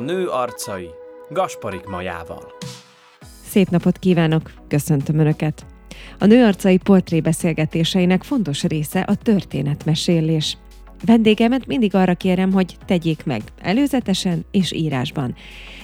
Nő arcai Gasparik Majával. Szép napot kívánok, köszöntöm Önöket! A nő arcai portrébeszélgetéseinek fontos része a történetmesélés. Vendégemet mindig arra kérem, hogy tegyék meg előzetesen és írásban.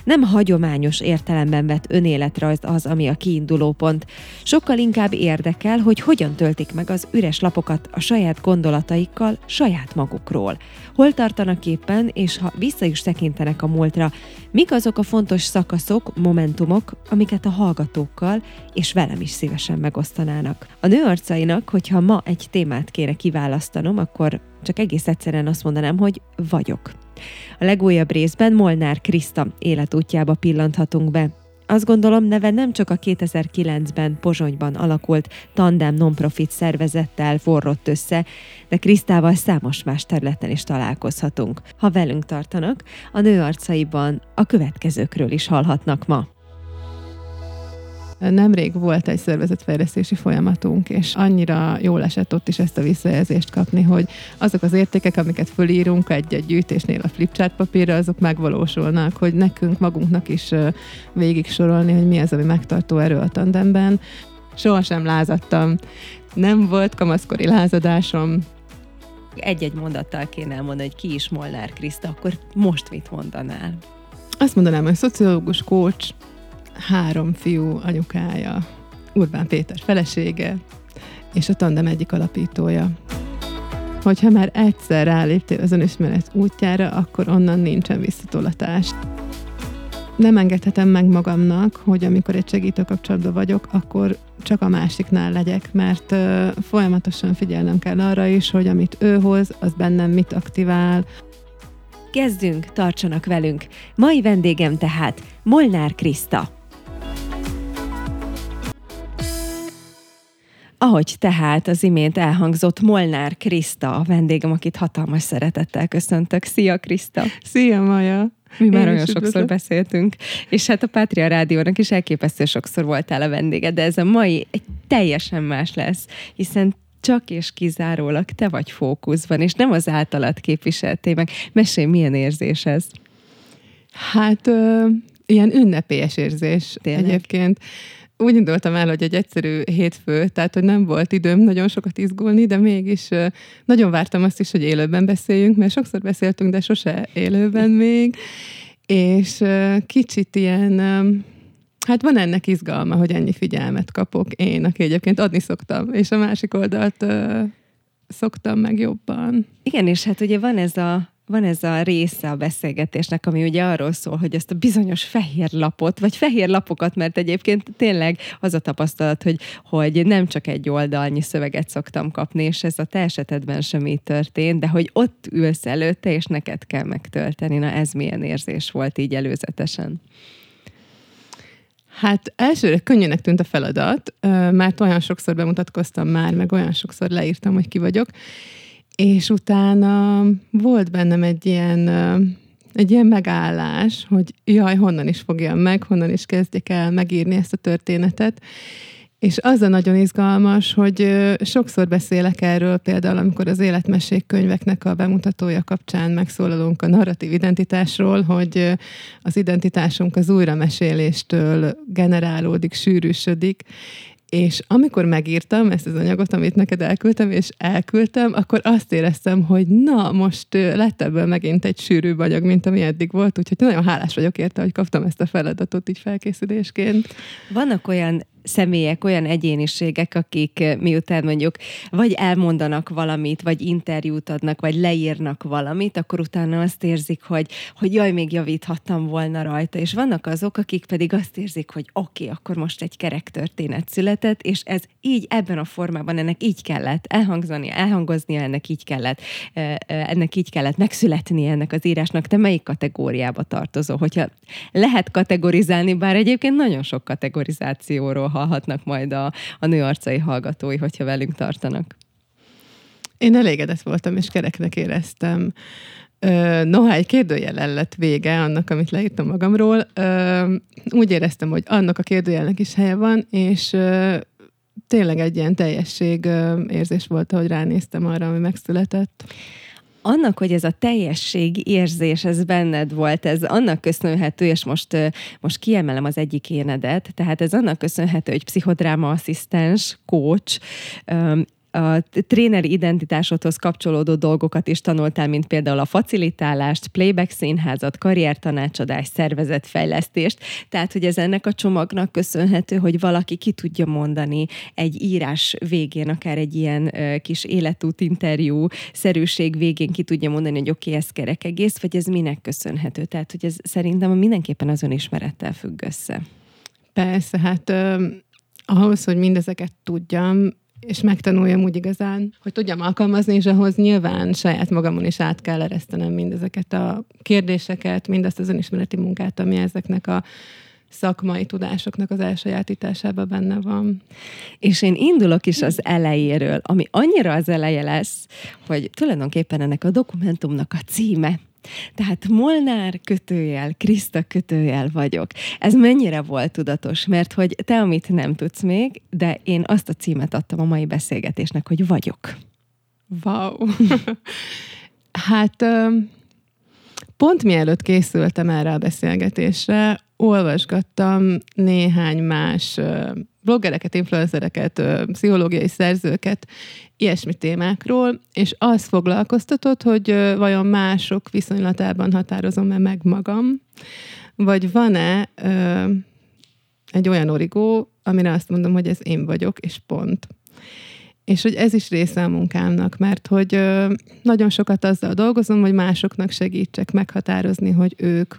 Nem hagyományos értelemben vett önéletrajz az, ami a kiinduló pont. Sokkal inkább érdekel, hogy hogyan töltik meg az üres lapokat a saját gondolataikkal, saját magukról. Hol tartanak éppen, és ha vissza is tekintenek a múltra, mik azok a fontos szakaszok, momentumok, amiket a hallgatókkal és velem is szívesen megosztanának. A nő arcainak, hogyha ma egy témát kéne kiválasztanom, akkor csak egész egyszerűen azt mondanám, hogy vagyok. A legújabb részben Molnár Kriszta életútjába pillanthatunk be. Azt gondolom, neve nem csak a 2009-ben Pozsonyban alakult Tandem Nonprofit szervezettel forrott össze, de Krisztával számos más területen is találkozhatunk. Ha velünk tartanak, a nő arcaiban a következőkről is hallhatnak ma. Nemrég volt egy szervezetfejlesztési folyamatunk, és annyira jól esett ott is ezt a visszajelzést kapni, hogy azok az értékek, amiket fölírunk egy-egy gyűjtésnél a flipchart papírra, azok megvalósulnak, hogy nekünk magunknak is végig sorolni, hogy mi az, ami megtartó erő a tandemben. Sohasem lázadtam, nem volt kamaszkori lázadásom, egy-egy mondattal kéne elmondani, hogy ki is Molnár Kriszta, akkor most mit mondanál? Azt mondanám, hogy szociológus, coach, három fiú anyukája, Urbán Péter felesége, és a tandem egyik alapítója. Hogyha már egyszer ráléptél az önismeret útjára, akkor onnan nincsen visszatolatás. Nem engedhetem meg magamnak, hogy amikor egy segítő kapcsolatban vagyok, akkor csak a másiknál legyek, mert uh, folyamatosan figyelnem kell arra is, hogy amit ő hoz, az bennem mit aktivál. Kezdünk, tartsanak velünk! Mai vendégem tehát Molnár Kriszta. Ahogy tehát az imént elhangzott Molnár Kriszta, a vendégem, akit hatalmas szeretettel köszöntök. Szia Kriszta! Szia Maja! Mi már olyan sokszor üdvözlök. beszéltünk, és hát a Pátria Rádiónak is elképesztő sokszor voltál a vendége, de ez a mai egy teljesen más lesz, hiszen csak és kizárólag te vagy fókuszban, és nem az általad képviselt témák. Mesélj, milyen érzés ez? Hát ö, ilyen ünnepélyes érzés Tényleg? egyébként úgy indultam el, hogy egy egyszerű hétfő, tehát hogy nem volt időm nagyon sokat izgulni, de mégis nagyon vártam azt is, hogy élőben beszéljünk, mert sokszor beszéltünk, de sose élőben még, és kicsit ilyen, hát van ennek izgalma, hogy ennyi figyelmet kapok én, aki egyébként adni szoktam, és a másik oldalt szoktam meg jobban. Igen, és hát ugye van ez a van ez a része a beszélgetésnek, ami ugye arról szól, hogy ezt a bizonyos fehér lapot, vagy fehér lapokat, mert egyébként tényleg az a tapasztalat, hogy, hogy nem csak egy oldalnyi szöveget szoktam kapni, és ez a te esetedben sem így történt, de hogy ott ülsz előtte, és neked kell megtölteni. Na ez milyen érzés volt így előzetesen? Hát elsőre könnyűnek tűnt a feladat, mert olyan sokszor bemutatkoztam már, meg olyan sokszor leírtam, hogy ki vagyok, és utána volt bennem egy ilyen, egy ilyen megállás, hogy jaj, honnan is fogjam meg, honnan is kezdjek el megírni ezt a történetet. És az a nagyon izgalmas, hogy sokszor beszélek erről, például amikor az életmesék könyveknek a bemutatója kapcsán megszólalunk a narratív identitásról, hogy az identitásunk az újrameséléstől generálódik, sűrűsödik, és amikor megírtam ezt az anyagot, amit neked elküldtem, és elküldtem, akkor azt éreztem, hogy na, most lett ebből megint egy sűrűbb anyag, mint ami eddig volt, úgyhogy nagyon hálás vagyok érte, hogy kaptam ezt a feladatot így felkészülésként. Vannak olyan személyek, olyan egyéniségek, akik eh, miután mondjuk vagy elmondanak valamit, vagy interjút adnak, vagy leírnak valamit, akkor utána azt érzik, hogy, hogy jaj, még javíthattam volna rajta. És vannak azok, akik pedig azt érzik, hogy oké, okay, akkor most egy kerek történet született, és ez így, ebben a formában ennek így kellett elhangzani, elhangoznia, ennek így kellett, eh, eh, ennek így kellett megszületni ennek az írásnak. Te melyik kategóriába tartozol? Hogyha lehet kategorizálni, bár egyébként nagyon sok kategorizációról hallhatnak majd a, a nőarcai hallgatói, hogyha velünk tartanak. Én elégedett voltam, és kereknek éreztem. Noha egy kérdőjel lett vége annak, amit leírtam magamról, úgy éreztem, hogy annak a kérdőjelnek is helye van, és tényleg egy ilyen teljesség érzés volt, ahogy ránéztem arra, ami megszületett. Annak, hogy ez a teljesség érzés, ez benned volt, ez annak köszönhető, és most, most kiemelem az egyik énedet, tehát ez annak köszönhető, hogy pszichodráma asszisztens, coach, a tréneri identitásodhoz kapcsolódó dolgokat is tanultál, mint például a facilitálást, playback színházat, karriertanácsadást, szervezetfejlesztést. Tehát, hogy ez ennek a csomagnak köszönhető, hogy valaki ki tudja mondani egy írás végén, akár egy ilyen kis életút interjú szerűség végén ki tudja mondani, hogy oké, okay, ez kerek egész, vagy ez minek köszönhető. Tehát, hogy ez szerintem mindenképpen az önismerettel függ össze. Persze, hát ahhoz, hogy mindezeket tudjam, és megtanuljam úgy igazán, hogy tudjam alkalmazni, és ahhoz nyilván saját magamon is át kell eresztenem mindezeket a kérdéseket, mindazt az önismereti munkát, ami ezeknek a szakmai tudásoknak az elsajátításában benne van. És én indulok is az elejéről, ami annyira az eleje lesz, hogy tulajdonképpen ennek a dokumentumnak a címe tehát Molnár kötőjel, Kriszta kötőjel vagyok. Ez mennyire volt tudatos? Mert hogy te, amit nem tudsz még, de én azt a címet adtam a mai beszélgetésnek, hogy vagyok. Wow! hát pont mielőtt készültem erre a beszélgetésre, olvasgattam néhány más bloggereket, influencereket, pszichológiai szerzőket, ilyesmi témákról, és az foglalkoztatott, hogy vajon mások viszonylatában határozom-e meg magam, vagy van-e ö, egy olyan origó, amire azt mondom, hogy ez én vagyok, és pont. És hogy ez is része a munkámnak, mert hogy ö, nagyon sokat azzal dolgozom, hogy másoknak segítsek meghatározni, hogy ők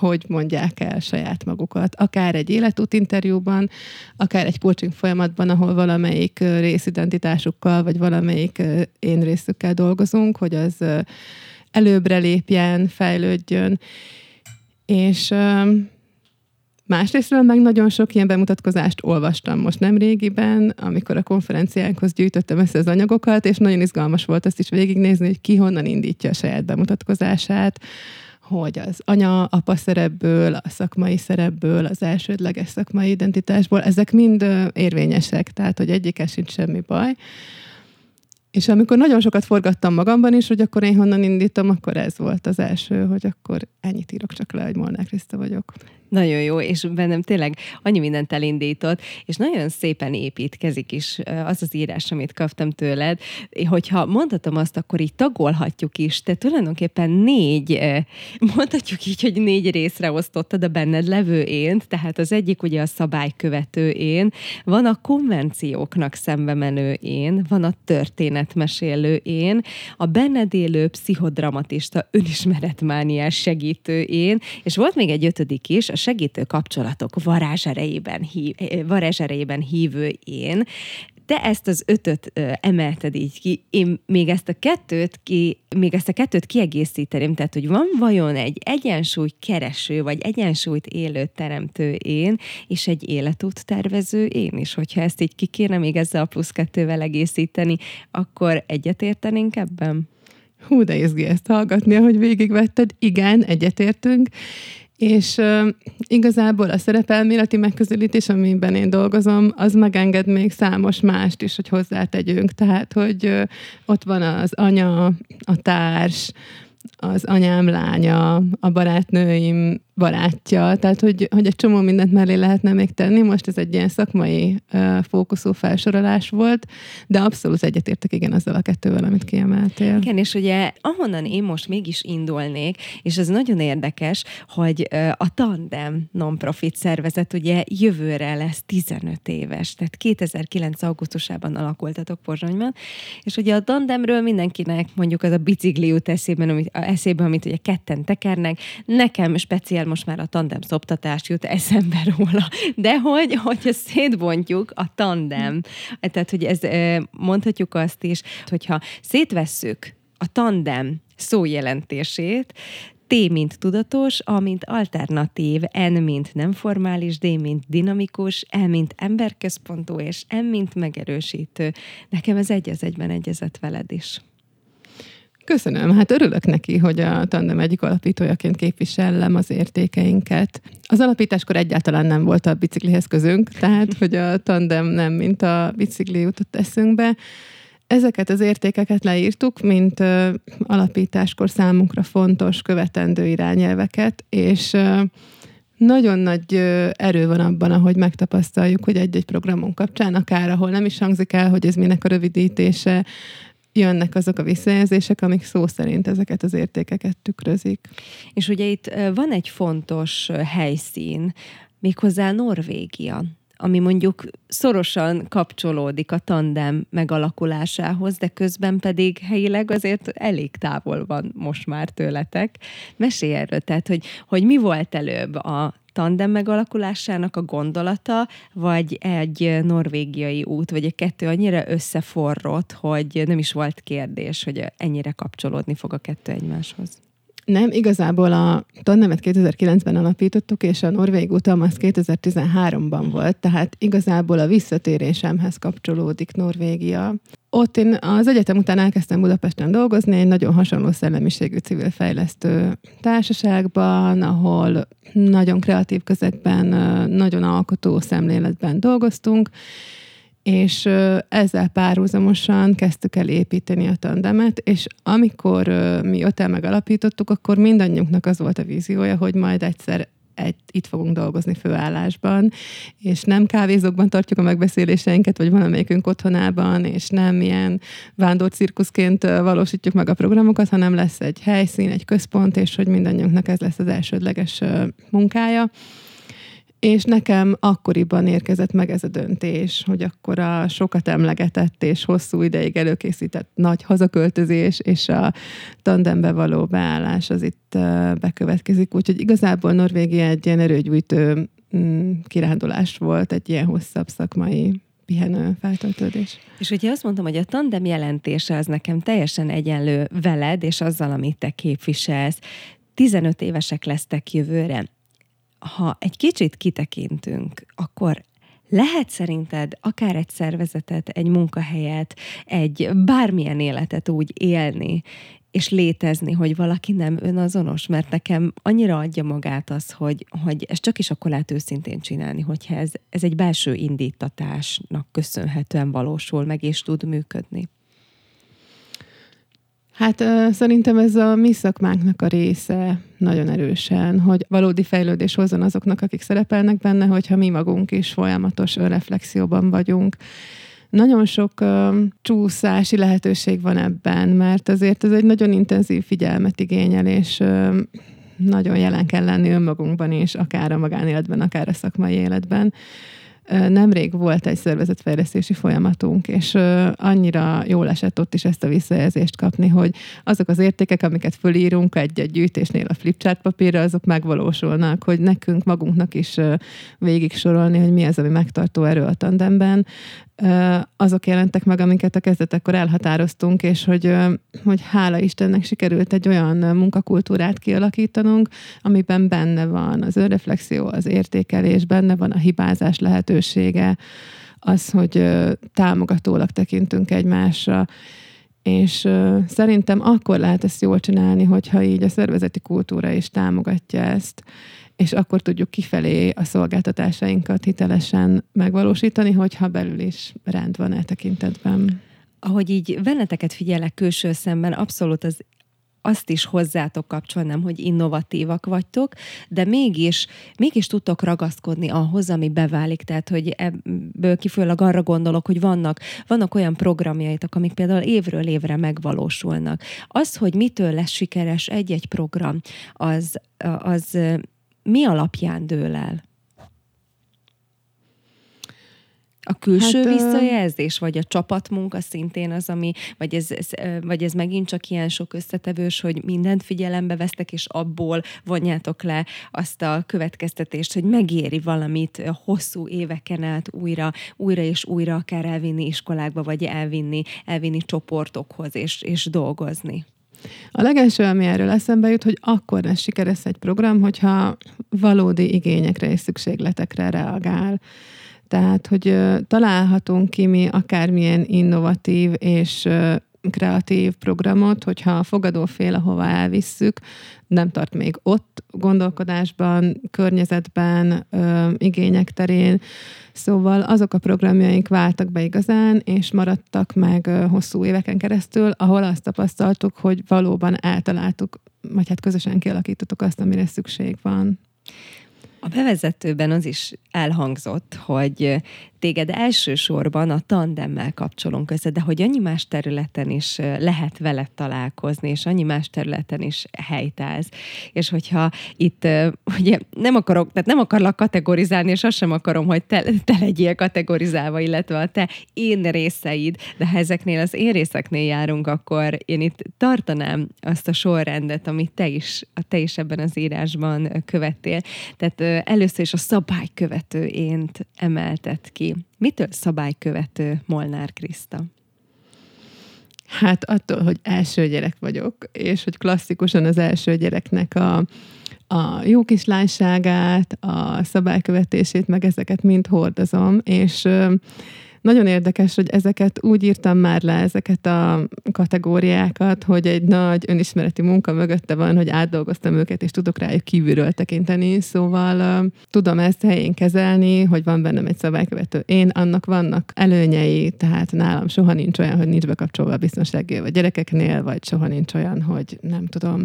hogy mondják el saját magukat. Akár egy életút interjúban, akár egy coaching folyamatban, ahol valamelyik részidentitásukkal, vagy valamelyik én részükkel dolgozunk, hogy az előbbre lépjen, fejlődjön. És Másrésztről meg nagyon sok ilyen bemutatkozást olvastam most nem régiben, amikor a konferenciánkhoz gyűjtöttem össze az anyagokat, és nagyon izgalmas volt azt is végignézni, hogy ki honnan indítja a saját bemutatkozását, hogy az anya-apa szerepből, a szakmai szerepből, az elsődleges szakmai identitásból, ezek mind érvényesek, tehát hogy egyikkel sincs semmi baj. És amikor nagyon sokat forgattam magamban is, hogy akkor én honnan indítom, akkor ez volt az első, hogy akkor ennyit írok csak le, hogy Molnár Kriszta vagyok. Nagyon jó, és bennem tényleg annyi mindent elindított, és nagyon szépen építkezik is az az írás, amit kaptam tőled. Hogyha mondhatom azt, akkor így tagolhatjuk is. Te tulajdonképpen négy, mondhatjuk így, hogy négy részre osztottad a benned levő ént, tehát az egyik ugye a szabálykövető én, van a konvencióknak szembe menő én, van a történetmesélő én, a benned élő pszichodramatista önismeretmániás segítő én, és volt még egy ötödik is, a segítő kapcsolatok varázserejében, hív, eh, varázserejében hívő én, te ezt az ötöt ö, emelted így ki, én még ezt a kettőt ki, még ezt a kettőt kiegészíteném, tehát hogy van vajon egy egyensúly kereső, vagy egyensúlyt élő teremtő én, és egy életút tervező én is, hogyha ezt így ki kéne még ezzel a plusz kettővel egészíteni, akkor egyetértenénk ebben? Hú, de izgi ezt hallgatni, ahogy végigvetted. Igen, egyetértünk. És uh, igazából a szerepelméleti megközelítés, amiben én dolgozom, az megenged még számos mást is, hogy hozzátegyünk. Tehát, hogy uh, ott van az anya, a társ, az anyám lánya, a barátnőim barátja, tehát hogy, hogy egy csomó mindent mellé lehetne még tenni. Most ez egy ilyen szakmai fókuszú felsorolás volt, de abszolút egyetértek igen azzal a kettővel, amit kiemeltél. Igen, és ugye ahonnan én most mégis indulnék, és ez nagyon érdekes, hogy a Tandem non-profit szervezet ugye jövőre lesz 15 éves, tehát 2009. augusztusában alakultatok Pozsonyban, és ugye a Tandemről mindenkinek mondjuk az a bicikli jut eszében, amit, eszébe, amit ugye ketten tekernek, nekem speciál most már a tandem szoptatás jut eszembe róla. De hogy, hogyha szétbontjuk a tandem, tehát hogy ez mondhatjuk azt is, hogyha szétvesszük a tandem szójelentését, T, mint tudatos, A, mint alternatív, N, mint nem formális, D, mint dinamikus, E, mint emberközpontú, és M, mint megerősítő. Nekem ez egy az egyben egyezett veled is. Köszönöm, hát örülök neki, hogy a Tandem egyik alapítójaként képvisellem az értékeinket. Az alapításkor egyáltalán nem volt a biciklihez közünk, tehát hogy a Tandem nem, mint a bicikli jutott eszünkbe. ezeket az értékeket leírtuk, mint ö, alapításkor számunkra fontos követendő irányelveket, és ö, nagyon nagy erő van abban, ahogy megtapasztaljuk, hogy egy-egy programunk kapcsán, akár ahol nem is hangzik el, hogy ez minek a rövidítése, jönnek azok a visszajelzések, amik szó szerint ezeket az értékeket tükrözik. És ugye itt van egy fontos helyszín, méghozzá Norvégia ami mondjuk szorosan kapcsolódik a tandem megalakulásához, de közben pedig helyileg azért elég távol van most már tőletek. Mesélj erről, tehát, hogy, hogy mi volt előbb a tandem megalakulásának a gondolata, vagy egy norvégiai út, vagy a kettő annyira összeforrott, hogy nem is volt kérdés, hogy ennyire kapcsolódni fog a kettő egymáshoz? Nem, igazából a tannemet 2009-ben alapítottuk, és a norvég utam az 2013-ban volt, tehát igazából a visszatérésemhez kapcsolódik Norvégia. Ott én az egyetem után elkezdtem Budapesten dolgozni, egy nagyon hasonló szellemiségű civil fejlesztő társaságban, ahol nagyon kreatív közegben, nagyon alkotó szemléletben dolgoztunk, és ezzel párhuzamosan kezdtük el építeni a tandemet, és amikor mi ötel megalapítottuk, akkor mindannyiunknak az volt a víziója, hogy majd egyszer egy, itt fogunk dolgozni főállásban, és nem kávézókban tartjuk a megbeszéléseinket, vagy valamelyikünk otthonában, és nem ilyen vándorcirkuszként valósítjuk meg a programokat, hanem lesz egy helyszín, egy központ, és hogy mindannyiunknak ez lesz az elsődleges munkája. És nekem akkoriban érkezett meg ez a döntés, hogy akkor a sokat emlegetett és hosszú ideig előkészített nagy hazaköltözés és a tandembe való beállás az itt bekövetkezik. Úgyhogy igazából Norvégia egy ilyen erőgyújtő mm, kirándulás volt, egy ilyen hosszabb szakmai pihenő feltöltődés. És ugye azt mondtam, hogy a tandem jelentése az nekem teljesen egyenlő veled, és azzal, amit te képviselsz. 15 évesek lesztek jövőre ha egy kicsit kitekintünk, akkor lehet szerinted akár egy szervezetet, egy munkahelyet, egy bármilyen életet úgy élni, és létezni, hogy valaki nem önazonos, mert nekem annyira adja magát az, hogy, hogy ez csak is akkor lehet őszintén csinálni, hogyha ez, ez egy belső indítatásnak köszönhetően valósul meg, és tud működni. Hát szerintem ez a mi szakmánknak a része nagyon erősen, hogy valódi fejlődés hozzon azoknak, akik szerepelnek benne, hogyha mi magunk is folyamatos reflexióban vagyunk. Nagyon sok uh, csúszási lehetőség van ebben, mert azért ez egy nagyon intenzív figyelmet igényel, és uh, nagyon jelen kell lenni önmagunkban is, akár a magánéletben, akár a szakmai életben nemrég volt egy szervezetfejlesztési folyamatunk, és annyira jól esett ott is ezt a visszajelzést kapni, hogy azok az értékek, amiket fölírunk egy-egy gyűjtésnél a flipchart papírra, azok megvalósulnak, hogy nekünk magunknak is végig sorolni, hogy mi az, ami megtartó erő a tandemben, azok jelentek meg, amiket a kezdetekkor elhatároztunk, és hogy, hogy hála Istennek sikerült egy olyan munkakultúrát kialakítanunk, amiben benne van az önreflexió, az értékelés, benne van a hibázás lehetősége, az, hogy támogatólag tekintünk egymásra, és szerintem akkor lehet ezt jól csinálni, hogyha így a szervezeti kultúra is támogatja ezt és akkor tudjuk kifelé a szolgáltatásainkat hitelesen megvalósítani, hogyha belül is rend van e tekintetben. Ahogy így venneteket figyelek külső szemben, abszolút az azt is hozzátok kapcsolnám, hogy innovatívak vagytok, de mégis, mégis tudtok ragaszkodni ahhoz, ami beválik. Tehát, hogy ebből kifolyólag arra gondolok, hogy vannak, vannak olyan programjaitok, amik például évről évre megvalósulnak. Az, hogy mitől lesz sikeres egy-egy program, az, az mi alapján dől el? A külső hát, visszajelzés, vagy a csapatmunka szintén az, ami, vagy ez, ez, vagy ez megint csak ilyen sok összetevős, hogy mindent figyelembe vesztek, és abból vonjátok le azt a következtetést, hogy megéri valamit hosszú éveken át újra, újra és újra akár elvinni iskolákba, vagy elvinni, elvinni csoportokhoz, és, és dolgozni. A legelső, ami erről eszembe jut, hogy akkor lesz sikeres egy program, hogyha valódi igényekre és szükségletekre reagál. Tehát, hogy találhatunk ki mi akármilyen innovatív és kreatív programot, hogyha a fogadófél, ahova elvisszük, nem tart még ott gondolkodásban, környezetben, ö, igények terén. Szóval azok a programjaink váltak be igazán, és maradtak meg ö, hosszú éveken keresztül, ahol azt tapasztaltuk, hogy valóban eltaláltuk, vagy hát közösen kialakítottuk azt, amire szükség van. A bevezetőben az is elhangzott, hogy téged elsősorban a tandemmel kapcsolunk össze, de hogy annyi más területen is lehet veled találkozni, és annyi más területen is helytáz. És hogyha itt, ugye nem akarok, tehát nem akarlak kategorizálni, és azt sem akarom, hogy te, te legyél kategorizálva, illetve a te én részeid, de ha ezeknél az én részeknél járunk, akkor én itt tartanám azt a sorrendet, amit te is, a te is ebben az írásban követtél. Tehát először is a szabálykövető ént emeltet ki. Mitől szabálykövető Molnár Kriszta? Hát attól, hogy első gyerek vagyok, és hogy klasszikusan az első gyereknek a, a jó kislányságát, a szabálykövetését, meg ezeket mind hordozom, és nagyon érdekes, hogy ezeket úgy írtam már le, ezeket a kategóriákat, hogy egy nagy önismereti munka mögötte van, hogy átdolgoztam őket, és tudok rájuk kívülről tekinteni, szóval tudom ezt helyén kezelni, hogy van bennem egy szabálykövető. Én annak vannak előnyei, tehát nálam soha nincs olyan, hogy nincs bekapcsolva a biztonsági vagy gyerekeknél, vagy soha nincs olyan, hogy nem tudom.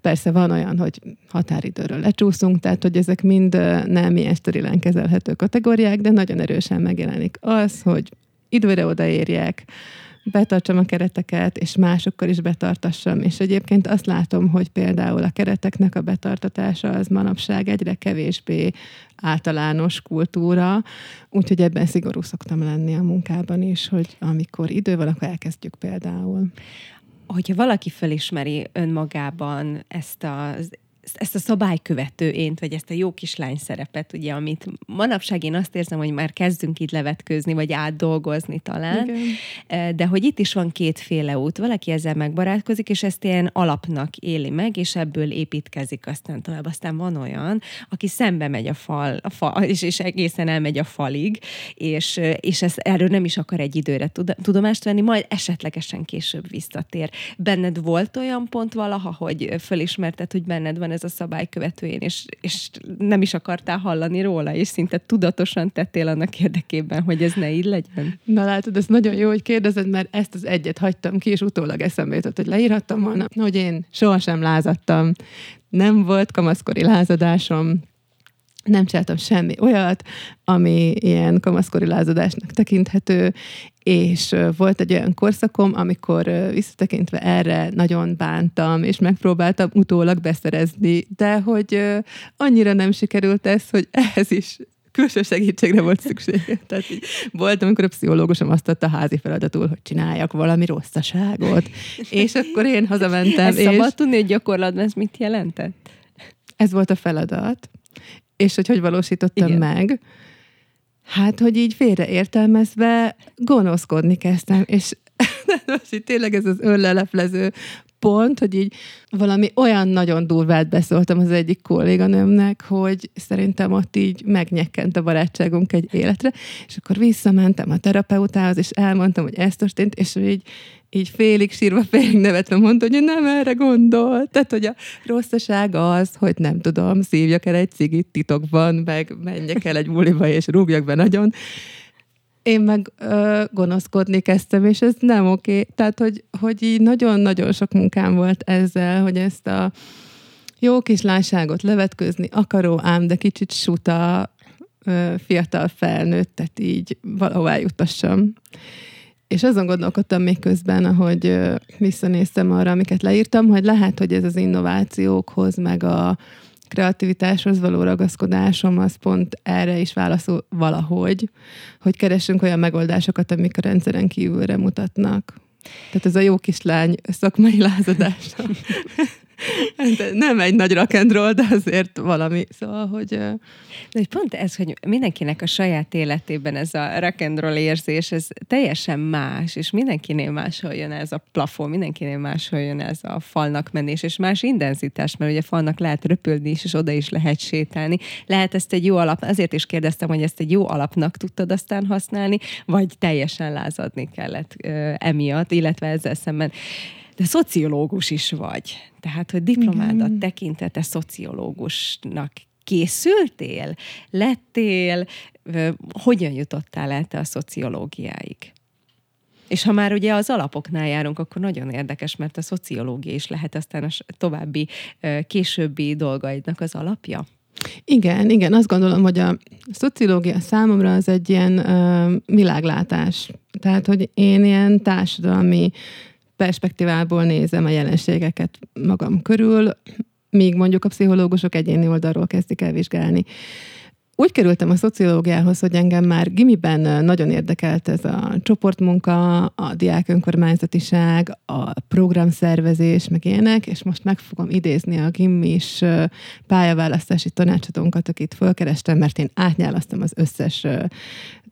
Persze van olyan, hogy határidőről lecsúszunk, tehát hogy ezek mind nem ilyen sterilen kezelhető kategóriák, de nagyon erősen megjelenik az, hogy időre odaérjek, betartsam a kereteket, és másokkal is betartassam. És egyébként azt látom, hogy például a kereteknek a betartatása az manapság egyre kevésbé általános kultúra, úgyhogy ebben szigorú szoktam lenni a munkában is, hogy amikor idő van, akkor elkezdjük például. Hogyha valaki felismeri önmagában ezt az ezt a szabálykövető ént, vagy ezt a jó kislány szerepet, ugye, amit manapság én azt érzem, hogy már kezdünk itt levetkőzni, vagy átdolgozni talán, Igen. de hogy itt is van kétféle út. Valaki ezzel megbarátkozik, és ezt ilyen alapnak éli meg, és ebből építkezik aztán tovább. Aztán van olyan, aki szembe megy a fal, a fal és, és egészen elmegy a falig, és, és ez, erről nem is akar egy időre tudomást venni, majd esetlegesen később visszatér. Benned volt olyan pont valaha, hogy fölismerted, hogy benned van ez ez a szabálykövetőjén, és, és nem is akartál hallani róla, és szinte tudatosan tettél annak érdekében, hogy ez ne így legyen. Na látod, ez nagyon jó, hogy kérdezed, mert ezt az egyet hagytam ki, és utólag eszembe jutott, hogy leírhattam volna, hogy én sohasem lázadtam, nem volt kamaszkori lázadásom, nem csináltam semmi olyat, ami ilyen kamaszkori lázadásnak tekinthető, és volt egy olyan korszakom, amikor visszatekintve erre nagyon bántam, és megpróbáltam utólag beszerezni, de hogy annyira nem sikerült ez, hogy ehhez is külső segítségre volt szükség. Tehát így volt, amikor a pszichológusom azt adta házi feladatul, hogy csináljak valami rosszaságot, és akkor én hazamentem. Ezt és... szabad tudni, hogy gyakorlatban ez mit jelentett? Ez volt a feladat, és hogy hogy valósítottam Igen. meg. Hát, hogy így félreértelmezve gonoszkodni kezdtem, és most így tényleg ez az önleleplező pont, hogy így valami olyan nagyon durvát beszóltam az egyik kolléganőmnek, hogy szerintem ott így megnyekkent a barátságunk egy életre, és akkor visszamentem a terapeutához, és elmondtam, hogy ez történt, és így így félig sírva, félig nevetve mondta, hogy nem erre gondol. Tehát, hogy a rosszaság az, hogy nem tudom, szívjak el egy cigit titokban, meg menjek el egy buliba, és rúgjak be nagyon. Én meg ö, gonoszkodni kezdtem, és ez nem oké. Tehát, hogy, hogy így nagyon-nagyon sok munkám volt ezzel, hogy ezt a jó kislányságot levetközni akaró, ám de kicsit suta ö, fiatal felnőttet így valahová jutassam. És azon gondolkodtam még közben, ahogy visszanéztem arra, amiket leírtam, hogy lehet, hogy ez az innovációkhoz, meg a kreativitáshoz való ragaszkodásom, az pont erre is válaszol valahogy, hogy keresünk olyan megoldásokat, amik a rendszeren kívülre mutatnak. Tehát ez a jó kislány szakmai lázadása. de nem egy nagy rock and roll, de azért valami. Szóval, hogy... De hogy pont ez, hogy mindenkinek a saját életében ez a rock and roll érzés, ez teljesen más, és mindenkinél máshol jön ez a plafon, mindenkinél máshol jön ez a falnak menés, és más intenzitás, mert ugye falnak lehet röpülni is, és oda is lehet sétálni. Lehet ezt egy jó alap, azért is kérdeztem, hogy ezt egy jó alapnak tudtad aztán használni, vagy teljesen lázadni kellett ö, emiatt, illetve ezzel szemben de szociológus is vagy. Tehát, hogy diplomádat Igen. tekintete szociológusnak készültél, lettél, hogyan jutottál el te a szociológiáig? És ha már ugye az alapoknál járunk, akkor nagyon érdekes, mert a szociológia is lehet aztán a további, későbbi dolgaidnak az alapja. Igen, igen, azt gondolom, hogy a szociológia számomra az egy ilyen uh, világlátás. Tehát, hogy én ilyen társadalmi perspektívából nézem a jelenségeket magam körül, míg mondjuk a pszichológusok egyéni oldalról kezdik el vizsgálni. Úgy kerültem a szociológiához, hogy engem már gimiben nagyon érdekelt ez a csoportmunka, a diák önkormányzatiság, a programszervezés, meg ilyenek, és most meg fogom idézni a gimis pályaválasztási tanácsadónkat, akit fölkerestem, mert én átnyálasztam az összes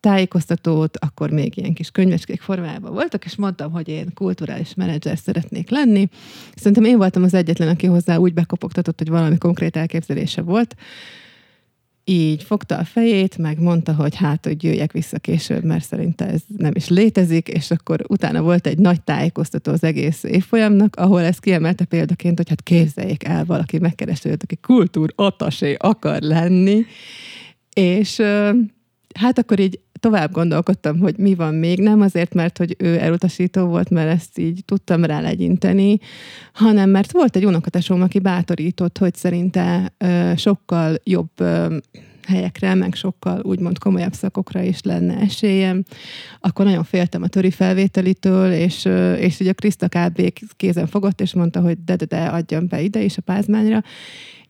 tájékoztatót, akkor még ilyen kis könyvecskék formájában voltak, és mondtam, hogy én kulturális menedzser szeretnék lenni. Szerintem én voltam az egyetlen, aki hozzá úgy bekopogtatott, hogy valami konkrét elképzelése volt. Így fogta a fejét, meg mondta, hogy hát, hogy jöjjek vissza később, mert szerinte ez nem is létezik, és akkor utána volt egy nagy tájékoztató az egész évfolyamnak, ahol ez kiemelte példaként, hogy hát képzeljék el, valaki megkereste aki kultúr atasé akar lenni, és hát akkor így tovább gondolkodtam, hogy mi van még, nem azért, mert hogy ő elutasító volt, mert ezt így tudtam rá legyinteni, hanem mert volt egy unokatesom, aki bátorított, hogy szerinte ö, sokkal jobb ö, helyekre, meg sokkal úgymond komolyabb szakokra is lenne esélyem. Akkor nagyon féltem a töri felvételitől, és, és ugye a Krista kb. kézen fogott, és mondta, hogy de, de, de adjam be ide is a pázmányra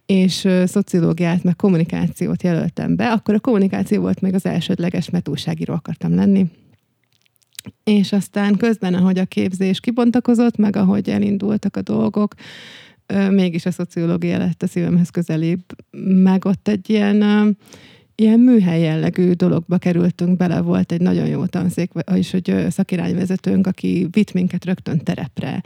és szociológiát, meg kommunikációt jelöltem be, akkor a kommunikáció volt még az elsődleges, mert újságíró akartam lenni. És aztán közben, ahogy a képzés kibontakozott, meg ahogy elindultak a dolgok, mégis a szociológia lett a szívemhez közelébb, meg ott egy ilyen ilyen műhely jellegű dologba kerültünk bele, volt egy nagyon jó tanszék, és hogy szakirányvezetőnk, aki vitt minket rögtön terepre.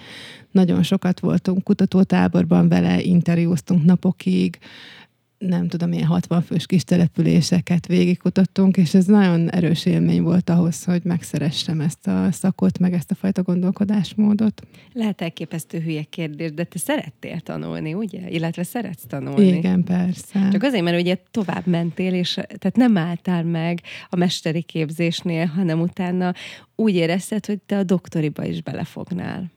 Nagyon sokat voltunk kutatótáborban vele, interjúztunk napokig, nem tudom, ilyen 60 fős kis településeket végigkutattunk, és ez nagyon erős élmény volt ahhoz, hogy megszeressem ezt a szakot, meg ezt a fajta gondolkodásmódot. Lehet elképesztő hülye kérdés, de te szerettél tanulni, ugye? Illetve szeretsz tanulni. Igen, persze. Csak azért, mert ugye tovább mentél, és tehát nem álltál meg a mesteri képzésnél, hanem utána úgy érezted, hogy te a doktoriba is belefognál.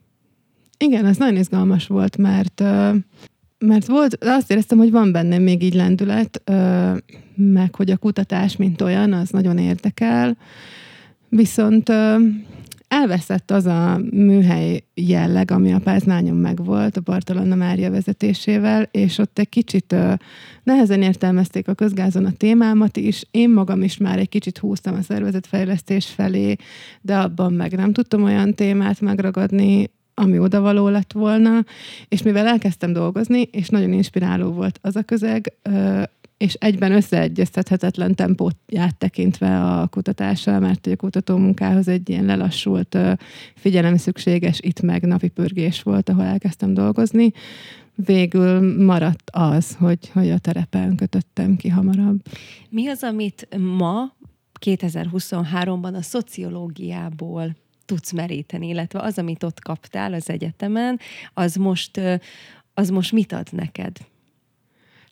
Igen, ez nagyon izgalmas volt, mert mert volt, azt éreztem, hogy van bennem még így lendület, meg hogy a kutatás, mint olyan, az nagyon érdekel, viszont elveszett az a műhely jelleg, ami a Pázmányon megvolt, a Bartalonna Mária vezetésével, és ott egy kicsit nehezen értelmezték a közgázon a témámat is. Én magam is már egy kicsit húztam a szervezetfejlesztés felé, de abban meg nem tudtam olyan témát megragadni, ami odavaló lett volna, és mivel elkezdtem dolgozni, és nagyon inspiráló volt az a közeg, és egyben összeegyeztethetetlen tempóját tekintve a kutatással, mert a kutató munkához egy ilyen lelassult figyelem szükséges, itt meg napi pörgés volt, ahol elkezdtem dolgozni. Végül maradt az, hogy, hogy a terepen kötöttem ki hamarabb. Mi az, amit ma 2023-ban a szociológiából tudsz meríteni, illetve az, amit ott kaptál az egyetemen, az most, az most mit ad neked?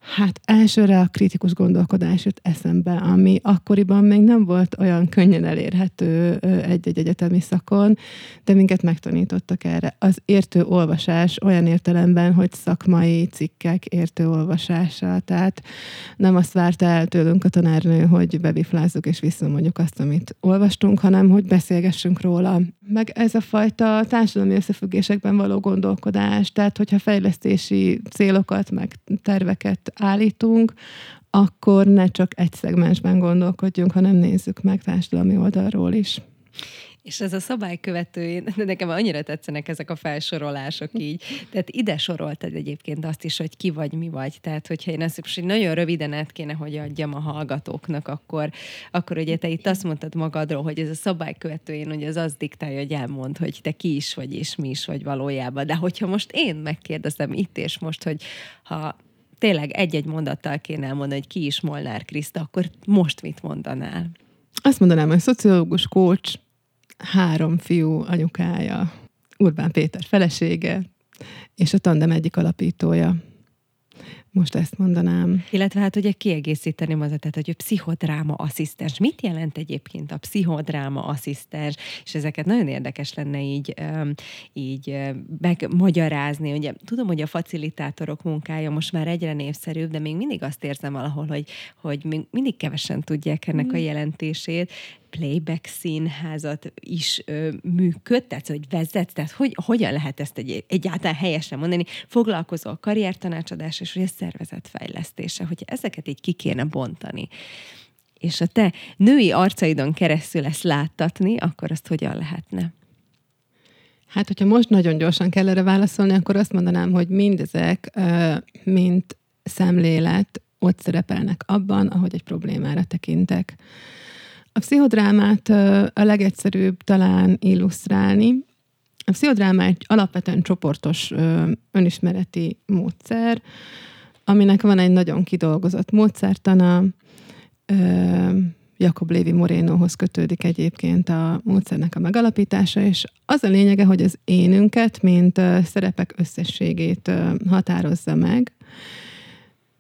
Hát elsőre a kritikus gondolkodás jött eszembe, ami akkoriban még nem volt olyan könnyen elérhető egy-egy egyetemi szakon, de minket megtanítottak erre. Az értő olvasás olyan értelemben, hogy szakmai cikkek értő olvasása, tehát nem azt várta el tőlünk a tanárnő, hogy bebiflázzuk és visszamondjuk azt, amit olvastunk, hanem hogy beszélgessünk róla. Meg ez a fajta társadalmi összefüggésekben való gondolkodás, tehát hogyha fejlesztési célokat, meg terveket állítunk, akkor ne csak egy szegmensben gondolkodjunk, hanem nézzük meg társadalmi oldalról is. És ez a szabálykövető, de nekem annyira tetszenek ezek a felsorolások így. Tehát ide soroltad egyébként azt is, hogy ki vagy, mi vagy. Tehát, hogyha én ezt most nagyon röviden át kéne, hogy adjam a hallgatóknak, akkor, akkor ugye te itt azt mondtad magadról, hogy ez a szabálykövető, én hogy az az diktálja, hogy elmond, hogy te ki is vagy, és mi is vagy valójában. De hogyha most én megkérdezem itt és most, hogy ha tényleg egy-egy mondattal kéne elmondani, hogy ki is Molnár Kriszta, akkor most mit mondanál? Azt mondanám, hogy szociológus, coach, három fiú anyukája, Urbán Péter felesége, és a tandem egyik alapítója. Most ezt mondanám. Illetve hát ugye kiegészíteni az, tehát, hogy pszichodráma asszisztens. Mit jelent egyébként a pszichodráma asszisztens? És ezeket nagyon érdekes lenne így, így megmagyarázni. Ugye tudom, hogy a facilitátorok munkája most már egyre népszerűbb, de még mindig azt érzem valahol, hogy, hogy még mindig kevesen tudják ennek a mm. jelentését playback színházat is ö, működtetsz, hogy vezet, tehát hogy, hogyan lehet ezt egy, egyáltalán helyesen mondani, foglalkozol karriertanácsadás és hogy a szervezetfejlesztése, hogyha ezeket így ki kéne bontani és a te női arcaidon keresztül ezt láttatni, akkor azt hogyan lehetne? Hát, hogyha most nagyon gyorsan kell erre válaszolni, akkor azt mondanám, hogy mindezek, mint szemlélet, ott szerepelnek abban, ahogy egy problémára tekintek. A pszichodrámát a legegyszerűbb talán illusztrálni. A pszichodráma egy alapvetően csoportos önismereti módszer, aminek van egy nagyon kidolgozott módszertana, Jakob Lévi Morénohoz kötődik egyébként a módszernek a megalapítása, és az a lényege, hogy az énünket, mint szerepek összességét határozza meg,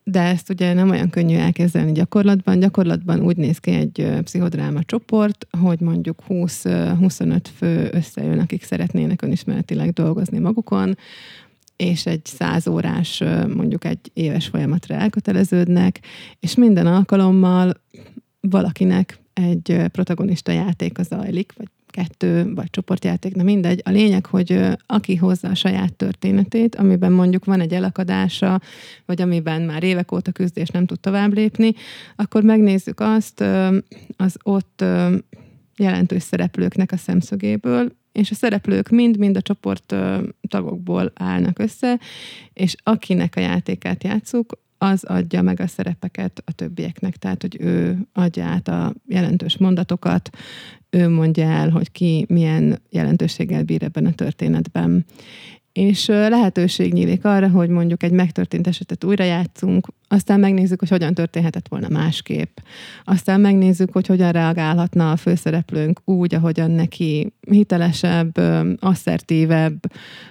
de ezt ugye nem olyan könnyű elképzelni gyakorlatban. Gyakorlatban úgy néz ki egy pszichodráma csoport, hogy mondjuk 20-25 fő összejön, akik szeretnének önismeretileg dolgozni magukon, és egy száz órás, mondjuk egy éves folyamatra elköteleződnek, és minden alkalommal valakinek egy protagonista játéka zajlik, vagy kettő, vagy csoportjáték, na mindegy. A lényeg, hogy aki hozza a saját történetét, amiben mondjuk van egy elakadása, vagy amiben már évek óta küzd és nem tud tovább lépni, akkor megnézzük azt az ott jelentős szereplőknek a szemszögéből, és a szereplők mind-mind a csoport tagokból állnak össze, és akinek a játékát játszuk, az adja meg a szerepeket a többieknek, tehát hogy ő adja át a jelentős mondatokat, ő mondja el, hogy ki milyen jelentőséggel bír ebben a történetben. És lehetőség nyílik arra, hogy mondjuk egy megtörtént esetet újra játszunk, aztán megnézzük, hogy hogyan történhetett volna másképp. Aztán megnézzük, hogy hogyan reagálhatna a főszereplőnk úgy, ahogyan neki hitelesebb, asszertívebb,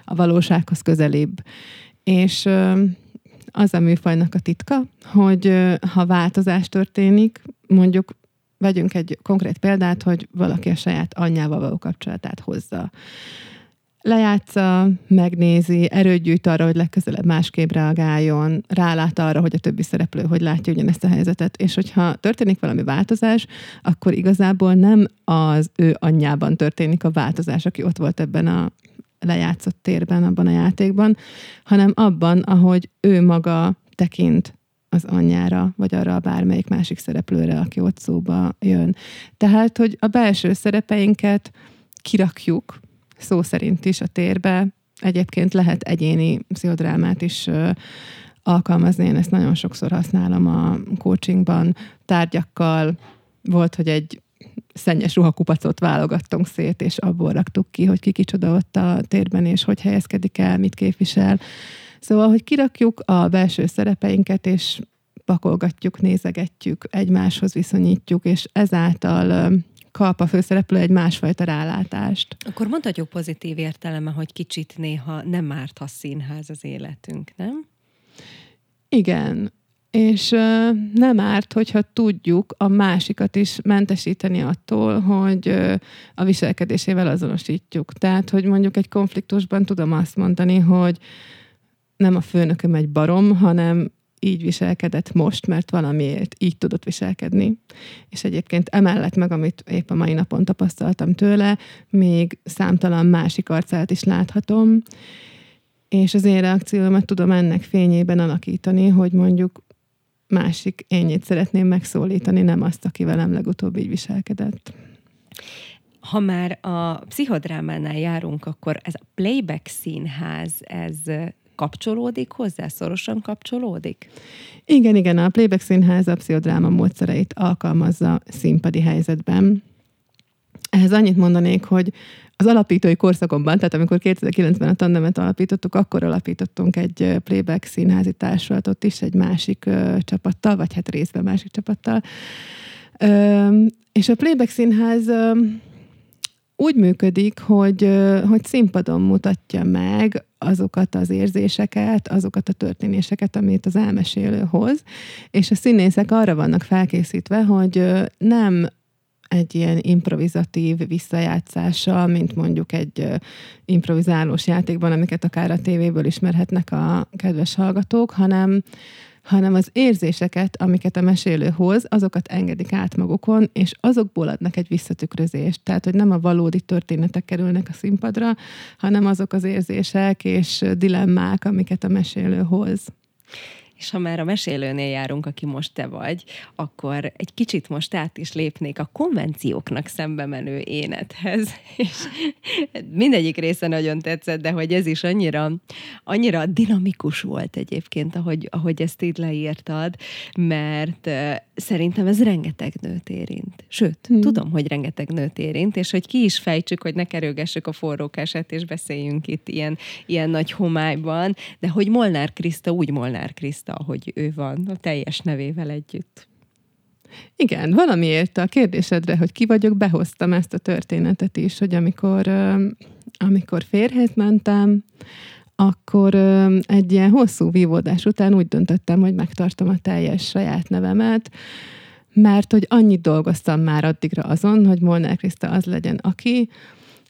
a valósághoz közelibb. És az a műfajnak a titka, hogy ha változás történik, mondjuk vegyünk egy konkrét példát, hogy valaki a saját anyjával való kapcsolatát hozza. Lejátsza, megnézi, erőt gyűjt arra, hogy legközelebb másképp reagáljon, rálát arra, hogy a többi szereplő hogy látja ugyanezt a helyzetet, és hogyha történik valami változás, akkor igazából nem az ő anyjában történik a változás, aki ott volt ebben a lejátszott térben, abban a játékban, hanem abban, ahogy ő maga tekint az anyjára, vagy arra a bármelyik másik szereplőre, aki ott szóba jön. Tehát, hogy a belső szerepeinket kirakjuk, szó szerint is a térbe, egyébként lehet egyéni pszichodrámát is alkalmazni, én ezt nagyon sokszor használom a coachingban, tárgyakkal, volt, hogy egy szennyes ruhakupacot válogattunk szét, és abból raktuk ki, hogy ki kicsoda ott a térben, és hogy helyezkedik el, mit képvisel. Szóval, hogy kirakjuk a belső szerepeinket, és pakolgatjuk, nézegetjük, egymáshoz viszonyítjuk, és ezáltal kap a főszereplő egy másfajta rálátást. Akkor mondhatjuk pozitív értelme, hogy kicsit néha nem árt, ha színház az életünk, nem? Igen, és nem árt, hogyha tudjuk a másikat is mentesíteni attól, hogy a viselkedésével azonosítjuk. Tehát, hogy mondjuk egy konfliktusban tudom azt mondani, hogy nem a főnököm egy barom, hanem így viselkedett most, mert valamiért így tudott viselkedni. És egyébként emellett meg, amit épp a mai napon tapasztaltam tőle, még számtalan másik arcát is láthatom, és az én reakciómat tudom ennek fényében alakítani, hogy mondjuk másik énjét szeretném megszólítani, nem azt, aki velem legutóbb így viselkedett. Ha már a pszichodrámánál járunk, akkor ez a playback színház, ez kapcsolódik hozzá, szorosan kapcsolódik? Igen, igen, a Playback Színház a pszichodráma módszereit alkalmazza színpadi helyzetben. Ehhez annyit mondanék, hogy az alapítói korszakomban, tehát amikor 2009-ben a tandemet alapítottuk, akkor alapítottunk egy playback színházi társulatot is egy másik ö, csapattal, vagy hát részben másik csapattal. Ö, és a playback színház ö, úgy működik, hogy, hogy színpadon mutatja meg azokat az érzéseket, azokat a történéseket, amit az elmesélő hoz, és a színészek arra vannak felkészítve, hogy nem egy ilyen improvizatív visszajátszással, mint mondjuk egy improvizálós játékban, amiket akár a tévéből ismerhetnek a kedves hallgatók, hanem, hanem az érzéseket, amiket a mesélő hoz, azokat engedik át magukon, és azokból adnak egy visszatükrözést. Tehát, hogy nem a valódi történetek kerülnek a színpadra, hanem azok az érzések és dilemmák, amiket a mesélő hoz. És ha már a mesélőnél járunk, aki most te vagy, akkor egy kicsit most át is lépnék a konvencióknak szembe menő énethez. És mindegyik része nagyon tetszett, de hogy ez is annyira, annyira dinamikus volt egyébként, ahogy, ahogy ezt így leírtad, mert szerintem ez rengeteg nőt érint. Sőt, hmm. tudom, hogy rengeteg nőt érint, és hogy ki is fejtsük, hogy ne kerülgessük a forrókását, és beszéljünk itt ilyen, ilyen nagy homályban, de hogy Molnár Kriszta úgy Molnár Kriszta, ahogy ő van, a teljes nevével együtt. Igen, valamiért a kérdésedre, hogy ki vagyok, behoztam ezt a történetet is, hogy amikor, amikor férhez mentem, akkor egy ilyen hosszú vívódás után úgy döntöttem, hogy megtartom a teljes saját nevemet, mert hogy annyit dolgoztam már addigra azon, hogy Molnár Kriszta az legyen, aki,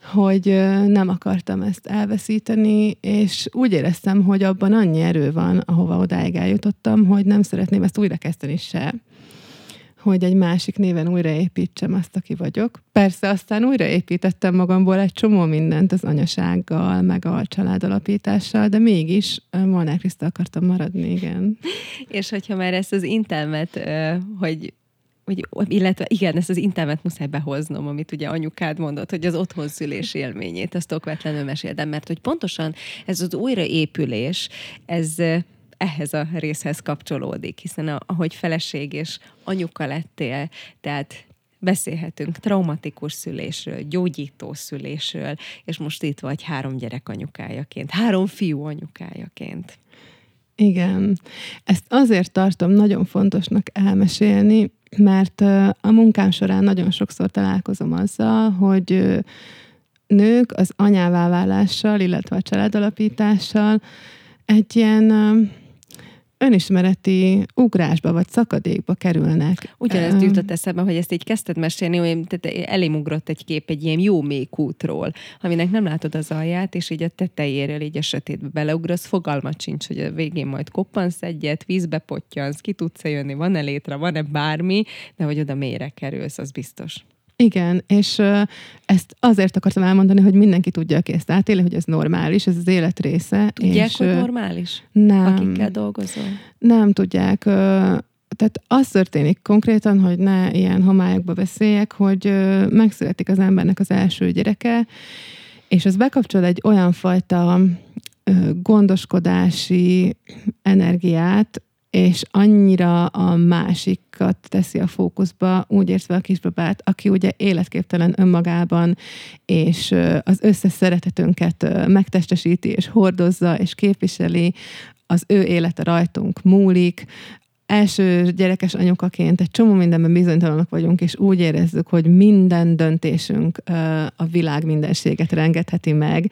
hogy nem akartam ezt elveszíteni, és úgy éreztem, hogy abban annyi erő van, ahova odáig eljutottam, hogy nem szeretném ezt újrakezdeni se hogy egy másik néven újraépítsem azt, aki vagyok. Persze aztán újraépítettem magamból egy csomó mindent az anyasággal, meg a családalapítással, de mégis Molnár Kriszta akartam maradni, igen. És hogyha már ezt az intelmet, hogy hogy, illetve igen, ezt az intelmet muszáj behoznom, amit ugye anyukád mondott, hogy az otthonszülés élményét, ezt okvetlenül meséldem, mert hogy pontosan ez az újraépülés, ez ehhez a részhez kapcsolódik, hiszen ahogy feleség és anyuka lettél, tehát beszélhetünk traumatikus szülésről, gyógyító szülésről, és most itt vagy három gyerek anyukájaként, három fiú anyukájaként. Igen. Ezt azért tartom nagyon fontosnak elmesélni, mert a munkám során nagyon sokszor találkozom azzal, hogy nők az anyává válással, illetve a családalapítással egy ilyen önismereti ugrásba vagy szakadékba kerülnek. Ugyanezt jutott eszembe, hogy ezt így kezdted mesélni, hogy tehát elém ugrott egy kép egy ilyen jó mékútról, aminek nem látod az alját, és így a tetejéről így a sötétbe beleugrasz, fogalmat sincs, hogy a végén majd koppansz egyet, vízbe pottyansz, ki tudsz jönni, van-e létre, van-e bármi, de hogy oda mélyre kerülsz, az biztos. Igen, és uh, ezt azért akartam elmondani, hogy mindenki tudja, aki ezt átéli, hogy ez normális, ez az élet része. Tudják, és, hogy normális? Nem. Akikkel dolgozol? Nem tudják. Uh, tehát az történik konkrétan, hogy ne ilyen homályokba beszéljek, hogy uh, megszületik az embernek az első gyereke, és az bekapcsol egy olyan fajta gondoskodási energiát, és annyira a másikat teszi a fókuszba, úgy értve a kisbabát, aki ugye életképtelen önmagában, és az összes szeretetünket megtestesíti, és hordozza, és képviseli, az ő élete rajtunk múlik, első gyerekes anyukaként egy csomó mindenben bizonytalanok vagyunk, és úgy érezzük, hogy minden döntésünk a világ mindenséget rengetheti meg,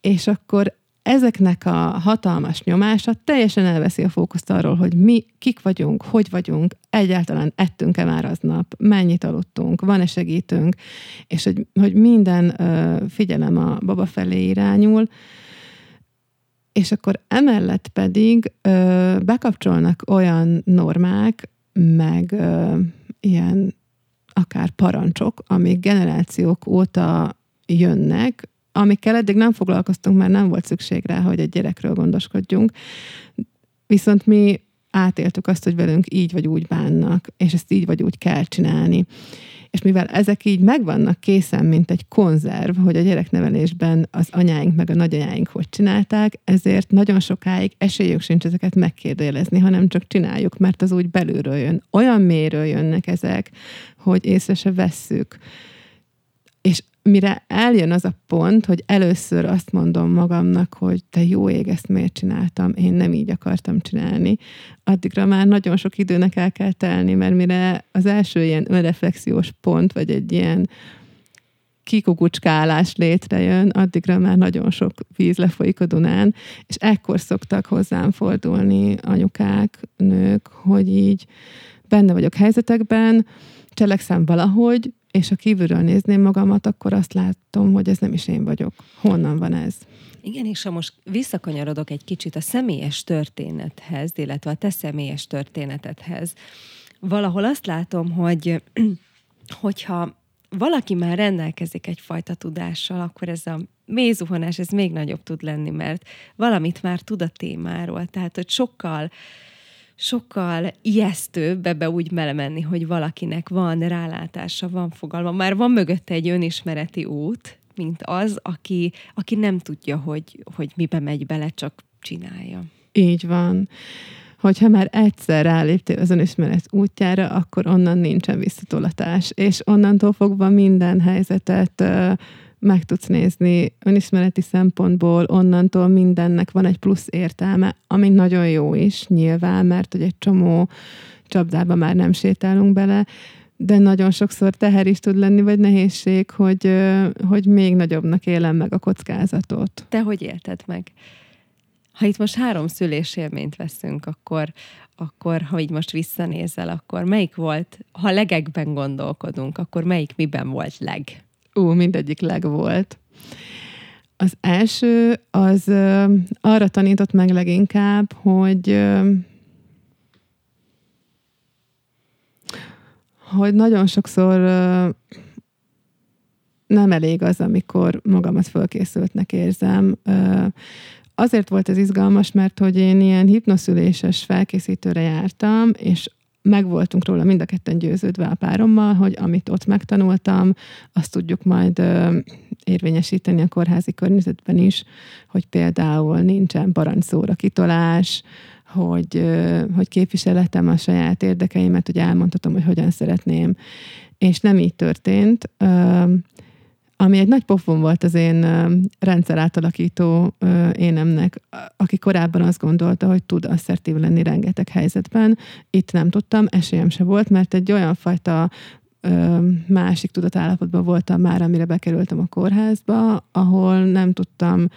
és akkor ezeknek a hatalmas nyomása teljesen elveszi a fókuszt arról, hogy mi kik vagyunk, hogy vagyunk, egyáltalán ettünk-e már aznap, mennyit aludtunk, van-e segítünk, és hogy, hogy minden ö, figyelem a baba felé irányul, és akkor emellett pedig ö, bekapcsolnak olyan normák, meg ö, ilyen akár parancsok, amik generációk óta jönnek, amikkel eddig nem foglalkoztunk, mert nem volt szükség rá, hogy egy gyerekről gondoskodjunk. Viszont mi átéltük azt, hogy velünk így vagy úgy bánnak, és ezt így vagy úgy kell csinálni. És mivel ezek így megvannak készen, mint egy konzerv, hogy a gyereknevelésben az anyáink meg a nagyanyáink hogy csinálták, ezért nagyon sokáig esélyük sincs ezeket megkérdőjelezni, hanem csak csináljuk, mert az úgy belülről jön. Olyan mélyről jönnek ezek, hogy észre se vesszük. Mire eljön az a pont, hogy először azt mondom magamnak, hogy te jó ég, ezt miért csináltam, én nem így akartam csinálni, addigra már nagyon sok időnek el kell telni, mert mire az első ilyen önreflexiós pont, vagy egy ilyen kikukucskálás létrejön, addigra már nagyon sok víz lefolyik a Dunán, és ekkor szoktak hozzám fordulni anyukák, nők, hogy így benne vagyok helyzetekben, cselekszem valahogy, és ha kívülről nézném magamat, akkor azt látom, hogy ez nem is én vagyok. Honnan van ez? Igen, és ha most visszakanyarodok egy kicsit a személyes történethez, illetve a te személyes történetedhez, valahol azt látom, hogy hogyha valaki már rendelkezik egyfajta tudással, akkor ez a mélyzuhanás, ez még nagyobb tud lenni, mert valamit már tud a témáról. Tehát, hogy sokkal sokkal ijesztőbb ebbe úgy melemenni, hogy valakinek van rálátása, van fogalma, már van mögötte egy önismereti út, mint az, aki, aki nem tudja, hogy, hogy mibe megy bele, csak csinálja. Így van. Hogyha már egyszer ráléptél az önismeret útjára, akkor onnan nincsen visszatolatás, és onnantól fogva minden helyzetet meg tudsz nézni önismereti szempontból, onnantól mindennek van egy plusz értelme, ami nagyon jó is, nyilván, mert hogy egy csomó csapdába már nem sétálunk bele, de nagyon sokszor teher is tud lenni, vagy nehézség, hogy, hogy még nagyobbnak élem meg a kockázatot. Te hogy élted meg? Ha itt most három szülés élményt veszünk, akkor, akkor ha így most visszanézel, akkor melyik volt, ha legekben gondolkodunk, akkor melyik miben volt leg? Ú, mindegyik leg volt. Az első, az ö, arra tanított meg leginkább, hogy ö, hogy nagyon sokszor ö, nem elég az, amikor magamat fölkészültnek érzem. Ö, azért volt ez izgalmas, mert hogy én ilyen hipnoszüléses felkészítőre jártam, és meg voltunk róla mind a ketten győződve a párommal, hogy amit ott megtanultam, azt tudjuk majd ö, érvényesíteni a kórházi környezetben is, hogy például nincsen parancsszóra kitolás, hogy, ö, hogy képviseletem a saját érdekeimet, hogy elmondhatom, hogy hogyan szeretném. És nem így történt. Ö, ami egy nagy pofon volt az én rendszer átalakító énemnek, aki korábban azt gondolta, hogy tud asszertív lenni rengeteg helyzetben. Itt nem tudtam, esélyem se volt, mert egy olyan fajta másik tudatállapotban voltam már, amire bekerültem a kórházba, ahol nem tudtam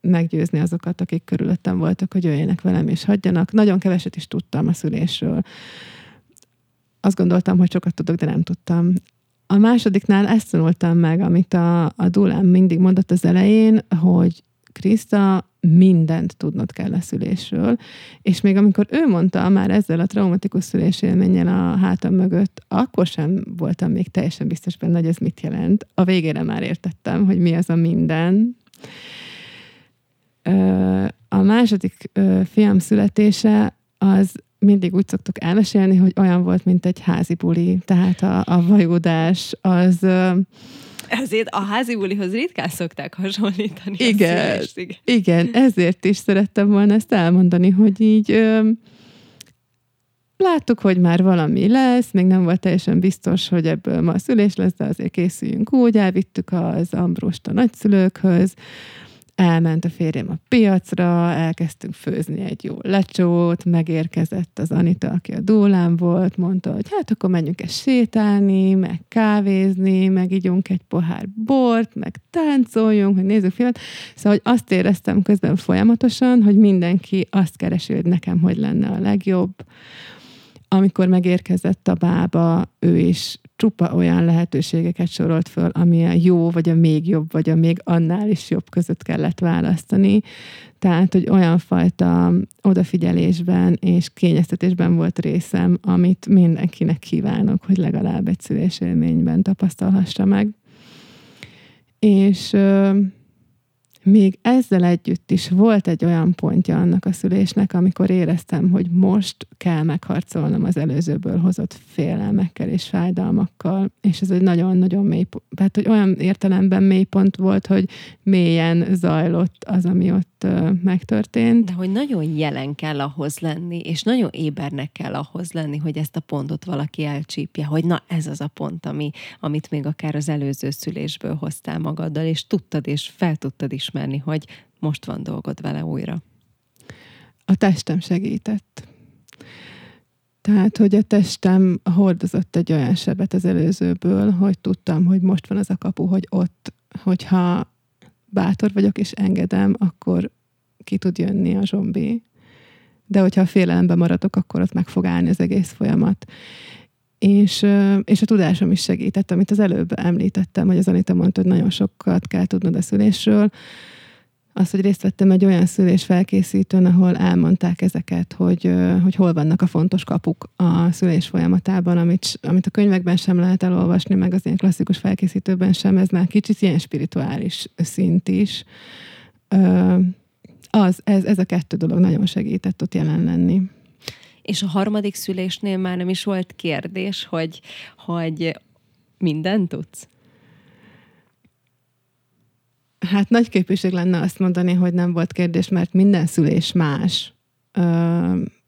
meggyőzni azokat, akik körülöttem voltak, hogy jöjjenek velem és hagyjanak. Nagyon keveset is tudtam a szülésről. Azt gondoltam, hogy sokat tudok, de nem tudtam. A másodiknál ezt tanultam meg, amit a, a Dulám mindig mondott az elején, hogy Kriszta, mindent tudnod kell a szülésről. És még amikor ő mondta már ezzel a traumatikus szülés élménnyel a hátam mögött, akkor sem voltam még teljesen biztos benne, hogy ez mit jelent. A végére már értettem, hogy mi az a minden. A második fiam születése az mindig úgy szoktuk elmesélni, hogy olyan volt, mint egy házi buli. Tehát a, a vajudás az... Ezért a házi bulihoz ritkán szokták hasonlítani. Igen, igen. igen, ezért is szerettem volna ezt elmondani, hogy így ö, láttuk, hogy már valami lesz, még nem volt teljesen biztos, hogy ebből ma a szülés lesz, de azért készüljünk úgy, elvittük az Ambrost a nagyszülőkhöz, elment a férjem a piacra, elkezdtünk főzni egy jó lecsót, megérkezett az Anita, aki a dólám volt, mondta, hogy hát akkor menjünk egy sétálni, meg kávézni, meg ígyunk egy pohár bort, meg táncoljunk, meg nézzük filmet. Szóval hogy azt éreztem közben folyamatosan, hogy mindenki azt keresi, hogy nekem hogy lenne a legjobb, amikor megérkezett a bába, ő is csupa olyan lehetőségeket sorolt föl, ami a jó, vagy a még jobb, vagy a még annál is jobb között kellett választani. Tehát, hogy olyan fajta odafigyelésben és kényeztetésben volt részem, amit mindenkinek kívánok, hogy legalább egy szülésélményben tapasztalhassa meg. És még ezzel együtt is volt egy olyan pontja annak a szülésnek, amikor éreztem, hogy most kell megharcolnom az előzőből hozott félelmekkel és fájdalmakkal, és ez egy nagyon-nagyon mély, tehát hogy olyan értelemben mély pont volt, hogy mélyen zajlott az, ami ott megtörtént. De hogy nagyon jelen kell ahhoz lenni, és nagyon ébernek kell ahhoz lenni, hogy ezt a pontot valaki elcsípje, hogy na ez az a pont, ami, amit még akár az előző szülésből hoztál magaddal, és tudtad, és fel tudtad ismerni, hogy most van dolgod vele újra. A testem segített. Tehát, hogy a testem hordozott egy olyan sebet az előzőből, hogy tudtam, hogy most van az a kapu, hogy ott, hogyha bátor vagyok és engedem, akkor ki tud jönni a zsombi. De hogyha félelemben maradok, akkor ott meg fog állni az egész folyamat. És, és a tudásom is segített, amit az előbb említettem, hogy az Anita mondta, hogy nagyon sokat kell tudnod a szülésről. Az, hogy részt vettem egy olyan szülés felkészítőn, ahol elmondták ezeket, hogy, hogy hol vannak a fontos kapuk a szülés folyamatában, amit, amit a könyvekben sem lehet elolvasni, meg az ilyen klasszikus felkészítőben sem, ez már kicsit ilyen spirituális szint is. Az, ez, ez a kettő dolog nagyon segített ott jelen lenni. És a harmadik szülésnél már nem is volt kérdés, hogy, hogy mindent tudsz? Hát nagy képviség lenne azt mondani, hogy nem volt kérdés, mert minden szülés más.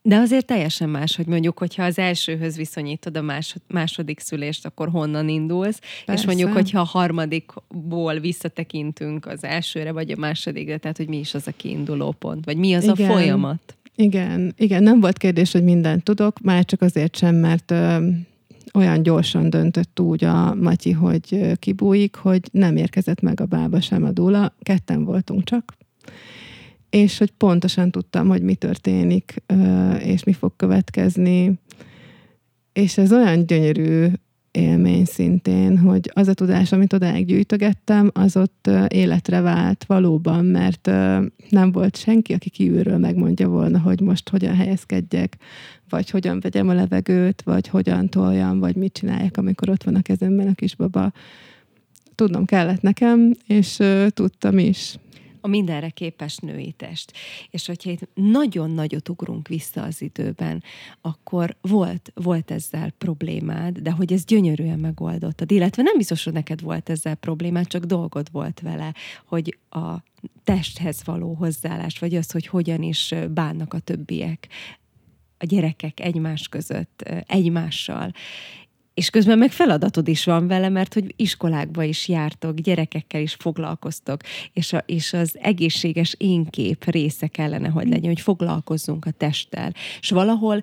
De azért teljesen más, hogy mondjuk, hogyha az elsőhöz viszonyítod a másod, második szülést, akkor honnan indulsz, Persze. és mondjuk, hogyha a harmadikból visszatekintünk az elsőre, vagy a másodikra, tehát hogy mi is az a kiinduló pont, vagy mi az Igen. a folyamat. Igen, igen, nem volt kérdés, hogy mindent tudok, már csak azért sem, mert ö, olyan gyorsan döntött úgy a Matyi, hogy kibújik, hogy nem érkezett meg a bába sem a dúla, ketten voltunk csak, és hogy pontosan tudtam, hogy mi történik, ö, és mi fog következni, és ez olyan gyönyörű élmény szintén, hogy az a tudás, amit odáig gyűjtögettem, az ott életre vált valóban, mert nem volt senki, aki kívülről megmondja volna, hogy most hogyan helyezkedjek, vagy hogyan vegyem a levegőt, vagy hogyan toljam, vagy mit csináljak, amikor ott van a kezemben a kisbaba. Tudnom kellett nekem, és tudtam is a mindenre képes női test. És hogyha itt nagyon nagyot ugrunk vissza az időben, akkor volt, volt ezzel problémád, de hogy ez gyönyörűen megoldottad, illetve nem biztos, hogy neked volt ezzel problémád, csak dolgod volt vele, hogy a testhez való hozzáállás, vagy az, hogy hogyan is bánnak a többiek, a gyerekek egymás között, egymással és közben meg feladatod is van vele, mert hogy iskolákba is jártok, gyerekekkel is foglalkoztok, és, a, és az egészséges énkép része kellene, hogy legyen, hogy foglalkozzunk a testtel. És valahol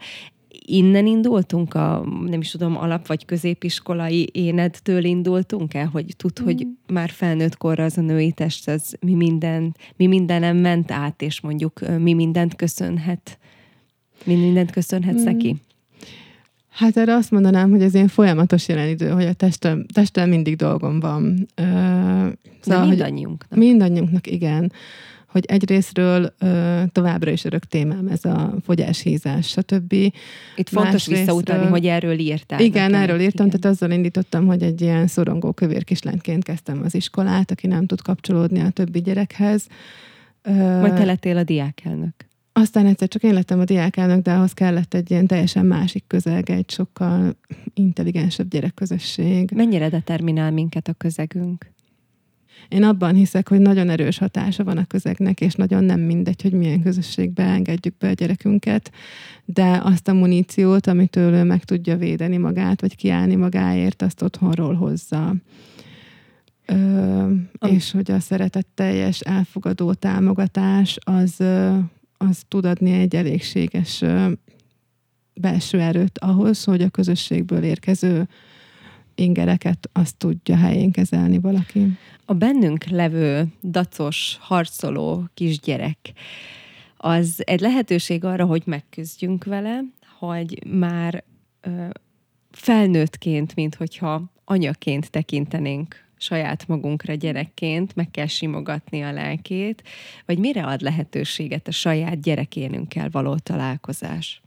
innen indultunk, a nem is tudom, alap vagy középiskolai énedtől indultunk el, hogy tud, mm. hogy már felnőtt korra az a női test, az mi, minden, mi mindenem ment át, és mondjuk mi mindent köszönhet, mi mindent köszönhetsz mm. neki? Hát erre azt mondanám, hogy ez ilyen folyamatos jelenidő, hogy a testem, testem mindig dolgom van. szóval, De mindannyiunknak. Mindannyiunknak, igen. Hogy egyrésztről továbbra is örök témám ez a fogyás, hízás, stb. Itt fontos visszautalni, hogy erről írtál. Igen, nekem. erről írtam, igen. tehát azzal indítottam, hogy egy ilyen szorongó kövér kislányként kezdtem az iskolát, aki nem tud kapcsolódni a többi gyerekhez. Majd te lettél a diákelnök. Aztán egyszer csak én lettem a diákának, de ahhoz kellett egy ilyen teljesen másik közeg, egy sokkal intelligensebb gyerekközösség. Mennyire determinál minket a közegünk? Én abban hiszek, hogy nagyon erős hatása van a közegnek, és nagyon nem mindegy, hogy milyen közösségbe engedjük be a gyerekünket, de azt a muníciót, amitől ő meg tudja védeni magát, vagy kiállni magáért, azt otthonról hozza. Ö, és hogy a szeretetteljes, elfogadó támogatás az az tud adni egy elégséges belső erőt ahhoz, hogy a közösségből érkező ingereket azt tudja helyén kezelni valaki. A bennünk levő dacos, harcoló kisgyerek, az egy lehetőség arra, hogy megküzdjünk vele, hogy már ö, felnőttként, mint hogyha anyaként tekintenénk saját magunkra gyerekként, meg kell simogatni a lelkét, vagy mire ad lehetőséget a saját gyerekénünkkel való találkozás?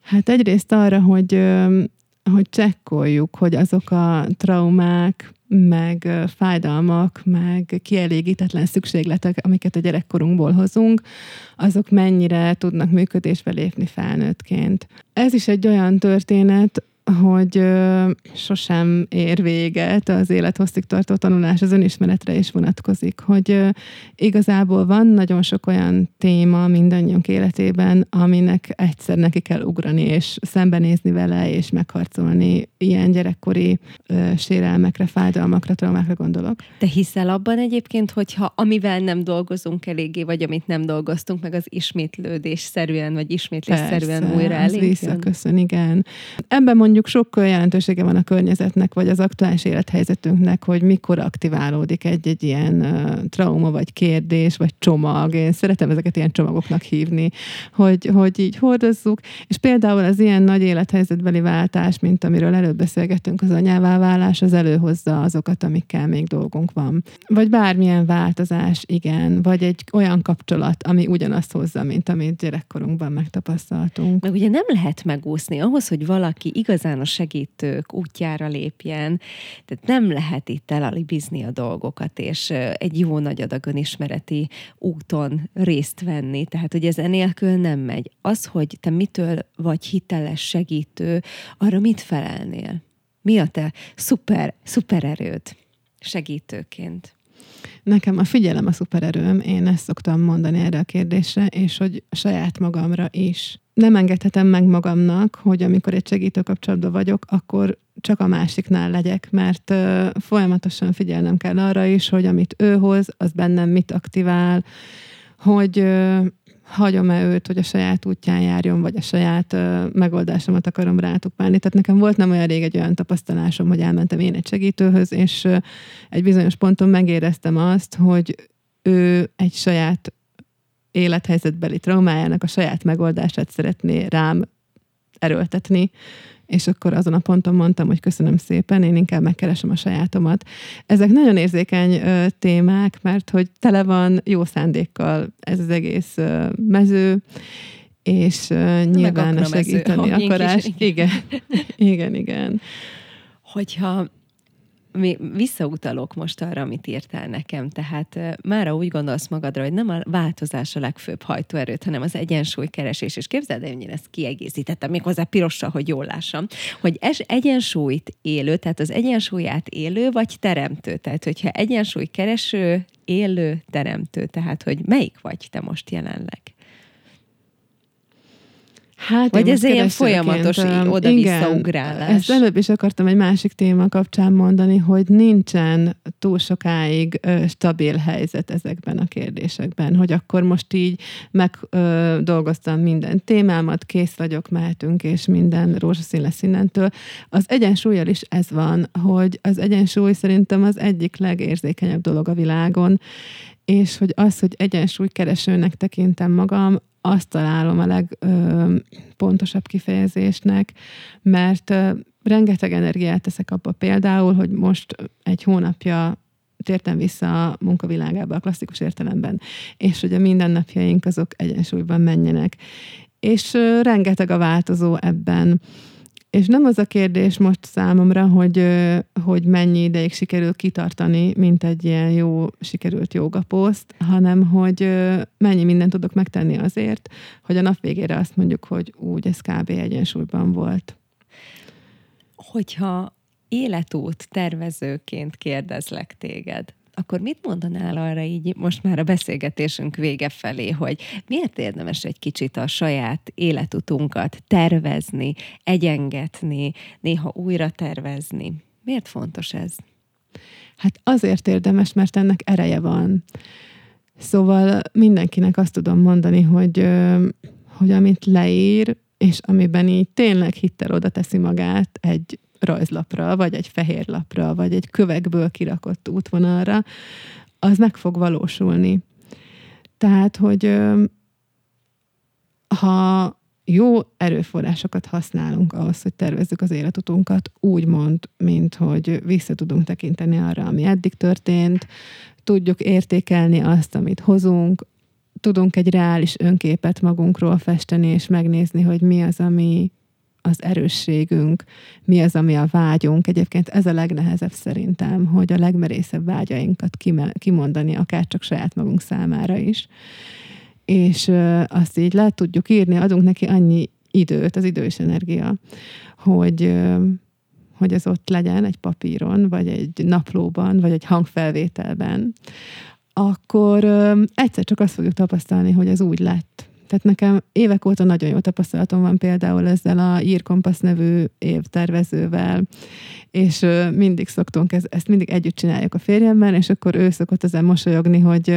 Hát egyrészt arra, hogy, hogy csekkoljuk, hogy azok a traumák, meg fájdalmak, meg kielégítetlen szükségletek, amiket a gyerekkorunkból hozunk, azok mennyire tudnak működésbe lépni felnőttként. Ez is egy olyan történet, hogy ö, sosem ér véget az élethosszig tartó tanulás az önismeretre is vonatkozik, hogy ö, igazából van nagyon sok olyan téma mindannyiunk életében, aminek egyszer neki kell ugrani, és szembenézni vele, és megharcolni ilyen gyerekkori ö, sérelmekre, fájdalmakra, traumákra gondolok. Te hiszel abban egyébként, hogyha amivel nem dolgozunk eléggé, vagy amit nem dolgoztunk meg, az ismétlődés szerűen, vagy ismétlésszerűen Persze, újra az elénk jön? visszaköszön, igen. Ebben mondjuk sokkal jelentősége van a környezetnek, vagy az aktuális élethelyzetünknek, hogy mikor aktiválódik egy-egy ilyen uh, trauma, vagy kérdés, vagy csomag. Én szeretem ezeket ilyen csomagoknak hívni, hogy, hogy így hordozzuk. És például az ilyen nagy élethelyzetbeli váltás, mint amiről előbb beszélgettünk, az anyává válás, az előhozza azokat, amikkel még dolgunk van. Vagy bármilyen változás, igen, vagy egy olyan kapcsolat, ami ugyanazt hozza, mint amit gyerekkorunkban megtapasztaltunk. Meg ugye nem lehet megúszni ahhoz, hogy valaki igazán a segítők útjára lépjen, tehát nem lehet itt elalibizni a dolgokat, és egy jó nagy adag önismereti úton részt venni, tehát hogy ez enélkül nem megy. Az, hogy te mitől vagy hiteles segítő, arra mit felelnél? Mi a te szuper, szupererőd segítőként? Nekem a figyelem a szupererőm, én ezt szoktam mondani erre a kérdésre, és hogy saját magamra is. Nem engedhetem meg magamnak, hogy amikor egy segítő kapcsolatban vagyok, akkor csak a másiknál legyek, mert uh, folyamatosan figyelnem kell arra is, hogy amit ő hoz, az bennem mit aktivál, hogy uh, hagyom-e őt, hogy a saját útján járjon, vagy a saját uh, megoldásomat akarom rátukmálni. Tehát nekem volt nem olyan rég egy olyan tapasztalásom, hogy elmentem én egy segítőhöz, és uh, egy bizonyos ponton megéreztem azt, hogy ő egy saját élethelyzetbeli traumájának a saját megoldását szeretné rám erőltetni, és akkor azon a ponton mondtam, hogy köszönöm szépen, én inkább megkeresem a sajátomat. Ezek nagyon érzékeny ö, témák, mert hogy tele van jó szándékkal ez az egész ö, mező, és ö, nyilván a mező, segíteni hogy akarás. kis- Igen, igen, igen. hogyha visszautalok most arra, amit írtál nekem, tehát mára úgy gondolsz magadra, hogy nem a változás a legfőbb hajtóerőt, hanem az egyensúlykeresés. És képzeld el, hogy én ezt kiegészítettem, méghozzá pirossal, hogy jól lássam, hogy es, egyensúlyt élő, tehát az egyensúlyát élő vagy teremtő. Tehát, hogyha egyensúlykereső, élő, teremtő. Tehát, hogy melyik vagy te most jelenleg? Hát Vagy ez ilyen folyamatos oda-vissza ugrálás. Ezt előbb is akartam egy másik téma kapcsán mondani, hogy nincsen túl sokáig ö, stabil helyzet ezekben a kérdésekben, hogy akkor most így megdolgoztam minden témámat, kész vagyok, mehetünk, és minden rózsaszín lesz innentől. Az egyensúlyjal is ez van, hogy az egyensúly szerintem az egyik legérzékenyebb dolog a világon, és hogy az, hogy egyensúlykeresőnek tekintem magam, azt találom a legpontosabb kifejezésnek, mert rengeteg energiát teszek abba például, hogy most egy hónapja tértem vissza a munkavilágába a klasszikus értelemben, és hogy a mindennapjaink azok egyensúlyban menjenek. És rengeteg a változó ebben. És nem az a kérdés most számomra, hogy, hogy mennyi ideig sikerül kitartani, mint egy ilyen jó, sikerült jogaposzt, hanem hogy mennyi mindent tudok megtenni azért, hogy a nap végére azt mondjuk, hogy úgy, ez kb. egyensúlyban volt. Hogyha életút tervezőként kérdezlek téged, akkor mit mondanál arra így most már a beszélgetésünk vége felé, hogy miért érdemes egy kicsit a saját életutunkat tervezni, egyengetni, néha újra tervezni? Miért fontos ez? Hát azért érdemes, mert ennek ereje van. Szóval mindenkinek azt tudom mondani, hogy, hogy amit leír, és amiben így tényleg hittel oda teszi magát egy rajzlapra, vagy egy fehér lapra, vagy egy kövekből kirakott útvonalra, az meg fog valósulni. Tehát, hogy ha jó erőforrásokat használunk ahhoz, hogy tervezzük az életutunkat, úgymond, mint hogy vissza tudunk tekinteni arra, ami eddig történt, tudjuk értékelni azt, amit hozunk, tudunk egy reális önképet magunkról festeni, és megnézni, hogy mi az, ami, az erősségünk, mi az, ami a vágyunk. Egyébként ez a legnehezebb szerintem, hogy a legmerészebb vágyainkat kimondani, akár csak saját magunk számára is. És azt így le tudjuk írni, adunk neki annyi időt, az idő és energia, hogy hogy ez ott legyen egy papíron, vagy egy naplóban, vagy egy hangfelvételben, akkor egyszer csak azt fogjuk tapasztalni, hogy ez úgy lett. Tehát nekem évek óta nagyon jó tapasztalatom van például ezzel a Írkompasz nevű évtervezővel, és mindig szoktunk, ez, ezt mindig együtt csináljuk a férjemmel, és akkor ő szokott ezen mosolyogni, hogy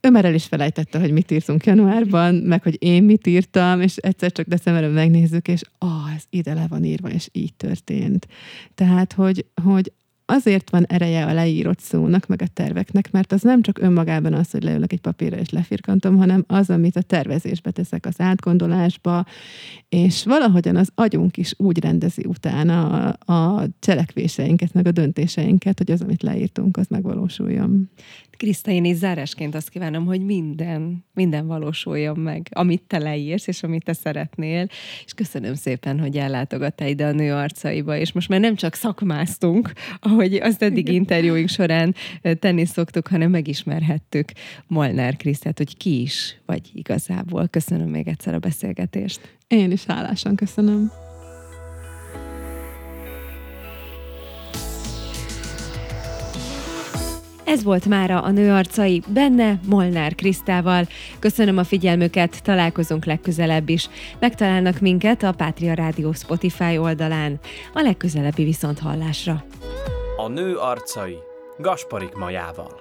ő már el is felejtette, hogy mit írtunk januárban, meg hogy én mit írtam, és egyszer csak decemberben megnézzük, és ah, ez ide le van írva, és így történt. Tehát, hogy, hogy azért van ereje a leírott szónak, meg a terveknek, mert az nem csak önmagában az, hogy leülök egy papírra és lefirkantom, hanem az, amit a tervezésbe teszek, az átgondolásba, és valahogyan az agyunk is úgy rendezi utána a, a cselekvéseinket, meg a döntéseinket, hogy az, amit leírtunk, az megvalósuljon. Kriszta, én is zárásként azt kívánom, hogy minden, minden valósuljon meg, amit te leírsz, és amit te szeretnél. És köszönöm szépen, hogy ellátogattál ide a nő arcaiba, és most már nem csak szakmáztunk, ahogy azt eddig interjúink során tenni szoktuk, hanem megismerhettük Molnár Krisztát, hogy ki is vagy igazából. Köszönöm még egyszer a beszélgetést. Én is hálásan köszönöm. Ez volt mára a nőarcai, benne Molnár Krisztával. Köszönöm a figyelmüket, találkozunk legközelebb is. Megtalálnak minket a Pátria Rádió Spotify oldalán. A legközelebbi viszont hallásra. A nő arcai Gasparik Majával.